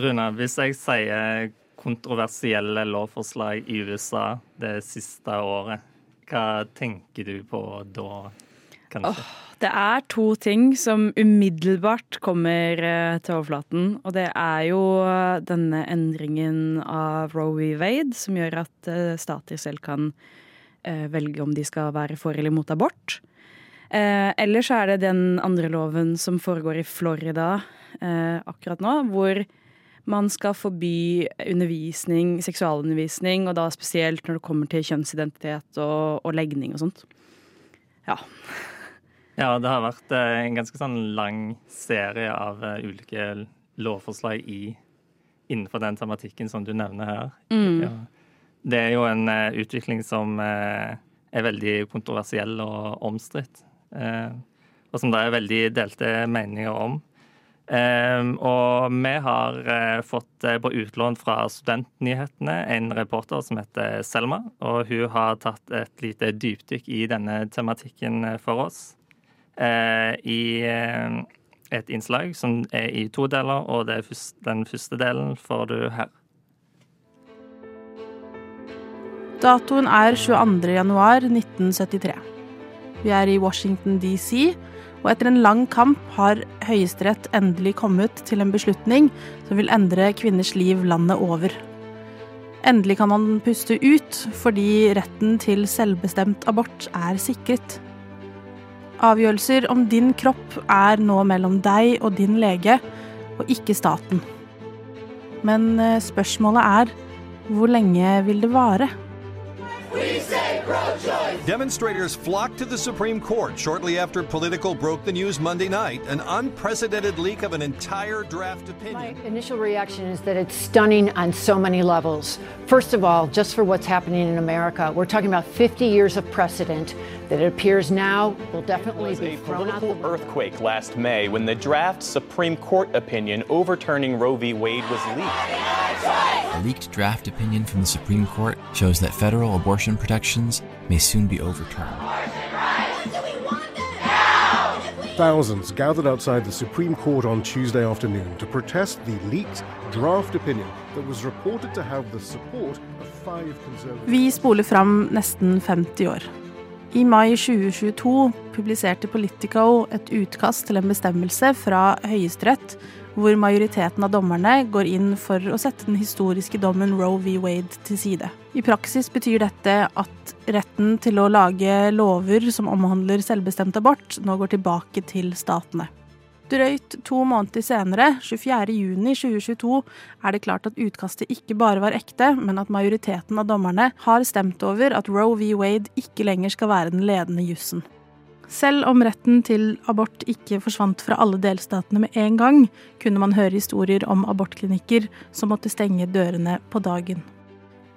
Rune, hvis jeg sier kontroversielle lovforslag i USA det siste året, hva tenker du på da. Oh, det er to ting som umiddelbart kommer eh, til overflaten. Og det er jo eh, denne endringen av Roe v. Wade, som gjør at eh, stater selv kan velge om de skal være for eller mot abort. Eh, ellers er det den andre loven som foregår i Florida eh, akkurat nå, hvor man skal forby undervisning, seksualundervisning, og da spesielt når det kommer til kjønnsidentitet og, og legning og sånt. Ja. Ja, det har vært eh, en ganske sånn lang serie av eh, ulike lovforslag i, innenfor den tematikken som du nevner her. Mm. Ja. Det er jo en uh, utvikling som er veldig kontroversiell og omstridt. Og som det er veldig delte meninger om. Um, og vi har uh, fått uh, på utlån fra Studentnyhetene en reporter som heter Selma. Og hun har tatt et lite dypdykk i denne tematikken for oss. I et innslag som er i to deler, og første, den første delen får du her. Datoen er 22.1.1973. Vi er i Washington DC og etter en lang kamp har Høyesterett endelig kommet til en beslutning som vil endre kvinners liv landet over. Endelig kan man puste ut, fordi retten til selvbestemt abort er sikret. Avgjørelser om din kropp er nå mellom deg og din lege, og ikke staten. Men eh, spørsmålet er hvor lenge vil det vare? Demonstrators flocked to the Supreme Court shortly after Political broke the news Monday night an unprecedented leak of an entire draft opinion. My initial reaction is that it's stunning on so many levels. First of all, just for what's happening in America, we're talking about 50 years of precedent that it appears now will definitely be a thrown out political earthquake last May when the draft Supreme Court opinion overturning Roe v. Wade was leaked. A leaked draft opinion from the Supreme Court shows that federal abortion protections may soon be overturned. Thousands gathered outside the Supreme Court on Tuesday afternoon to protest the leaked draft opinion that was reported to have the support of five conservative Vi spoler fram nesten 50 år. I mai 2022 publiserte Politico et utkast til en bestemmelse fra Høyesterett hvor majoriteten av dommerne går inn for å sette den historiske dommen Roe v. Wade til side. I praksis betyr dette at retten til å lage lover som omhandler selvbestemt abort, nå går tilbake til statene. Drøyt to måneder senere, 24.6.2022, er det klart at utkastet ikke bare var ekte, men at majoriteten av dommerne har stemt over at Roe v. Wade ikke lenger skal være den ledende jussen. Selv om retten til abort ikke forsvant fra alle delstatene med en gang, kunne man høre historier om abortklinikker som måtte stenge dørene på dagen.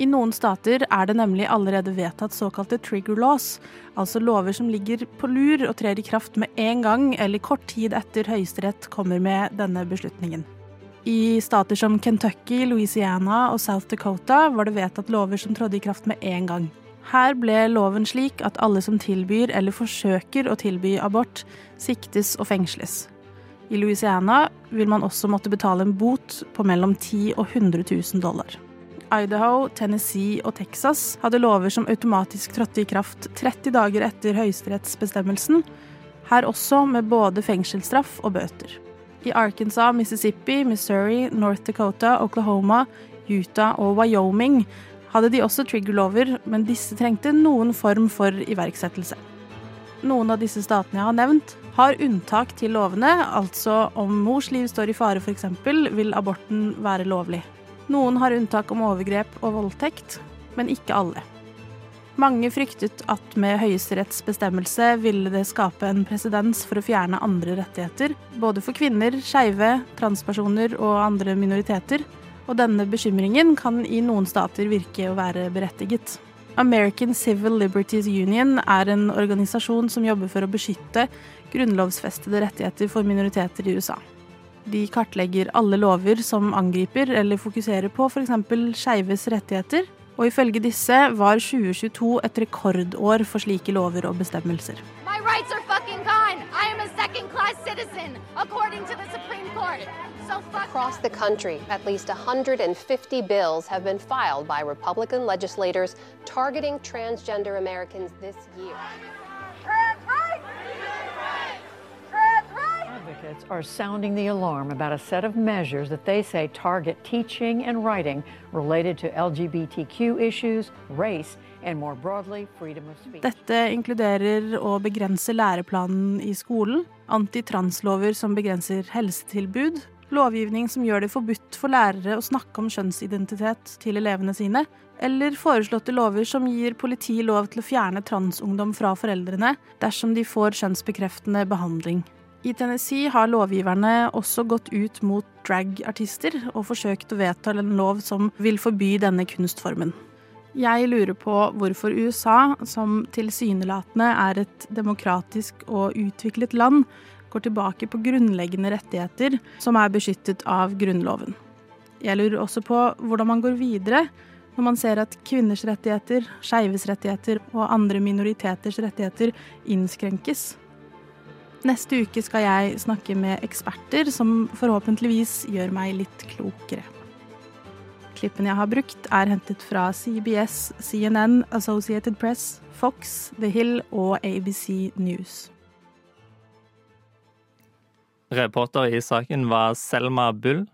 I noen stater er det nemlig allerede vedtatt såkalte trigger laws, altså lover som ligger på lur og trer i kraft med en gang eller kort tid etter Høyesterett kommer med denne beslutningen. I stater som Kentucky, Louisiana og South Dakota var det vedtatt lover som trådte i kraft med en gang. Her ble loven slik at alle som tilbyr eller forsøker å tilby abort, siktes og fengsles. I Louisiana vil man også måtte betale en bot på mellom 10 og 100 000 dollar. Idaho, Tennessee og Texas hadde lover som automatisk trådte i kraft 30 dager etter høyesterettsbestemmelsen, her også med både fengselsstraff og bøter. I Arkansas, Mississippi, Missouri, North Dakota, Oklahoma, Utah og Wyoming hadde de også triggerlover, men disse trengte noen form for iverksettelse. Noen av disse statene jeg har nevnt, har unntak til lovene, altså om mors liv står i fare f.eks., vil aborten være lovlig. Noen har unntak om overgrep og voldtekt, men ikke alle. Mange fryktet at med Høyesteretts bestemmelse ville det skape en presedens for å fjerne andre rettigheter, både for kvinner, skeive, transpersoner og andre minoriteter, og denne bekymringen kan i noen stater virke å være berettiget. American Civil Liberties Union er en organisasjon som jobber for å beskytte grunnlovsfestede rettigheter for minoriteter i USA. De kartlegger alle lover som angriper eller fokuserer på f.eks. skeives rettigheter, og ifølge disse var 2022 et rekordår for slike lover og bestemmelser. Citizen. So Across the country, at least 150 bills have been filed by Republican legislators targeting transgender Americans this year. Advocates are sounding the alarm about a set of measures that they say target teaching and writing related to LGBTQ issues, race, and more broadly, freedom of speech. Dette inkluderer å begrense læreplanen i skolen, antitranslover som begrenser helsetilbud, lovgivning som gjør det forbudt for lærere å snakke om kjønnsidentitet til elevene sine, eller foreslåtte lover som gir politi lov til å fjerne transungdom fra foreldrene dersom de får kjønnsbekreftende behandling. I Tennessee har lovgiverne også gått ut mot drag-artister og forsøkt å vedta en lov som vil forby denne kunstformen. Jeg lurer på hvorfor USA, som tilsynelatende er et demokratisk og utviklet land, går tilbake på grunnleggende rettigheter som er beskyttet av Grunnloven. Jeg lurer også på hvordan man går videre når man ser at kvinners rettigheter, skeives rettigheter og andre minoriteters rettigheter innskrenkes. Neste uke skal jeg snakke med eksperter som forhåpentligvis gjør meg litt klokere. Klippen jeg har brukt, er hentet fra CBS, CNN, Associated Press, Fox, The Hill og ABC News. Reporter i saken var Selma Bull.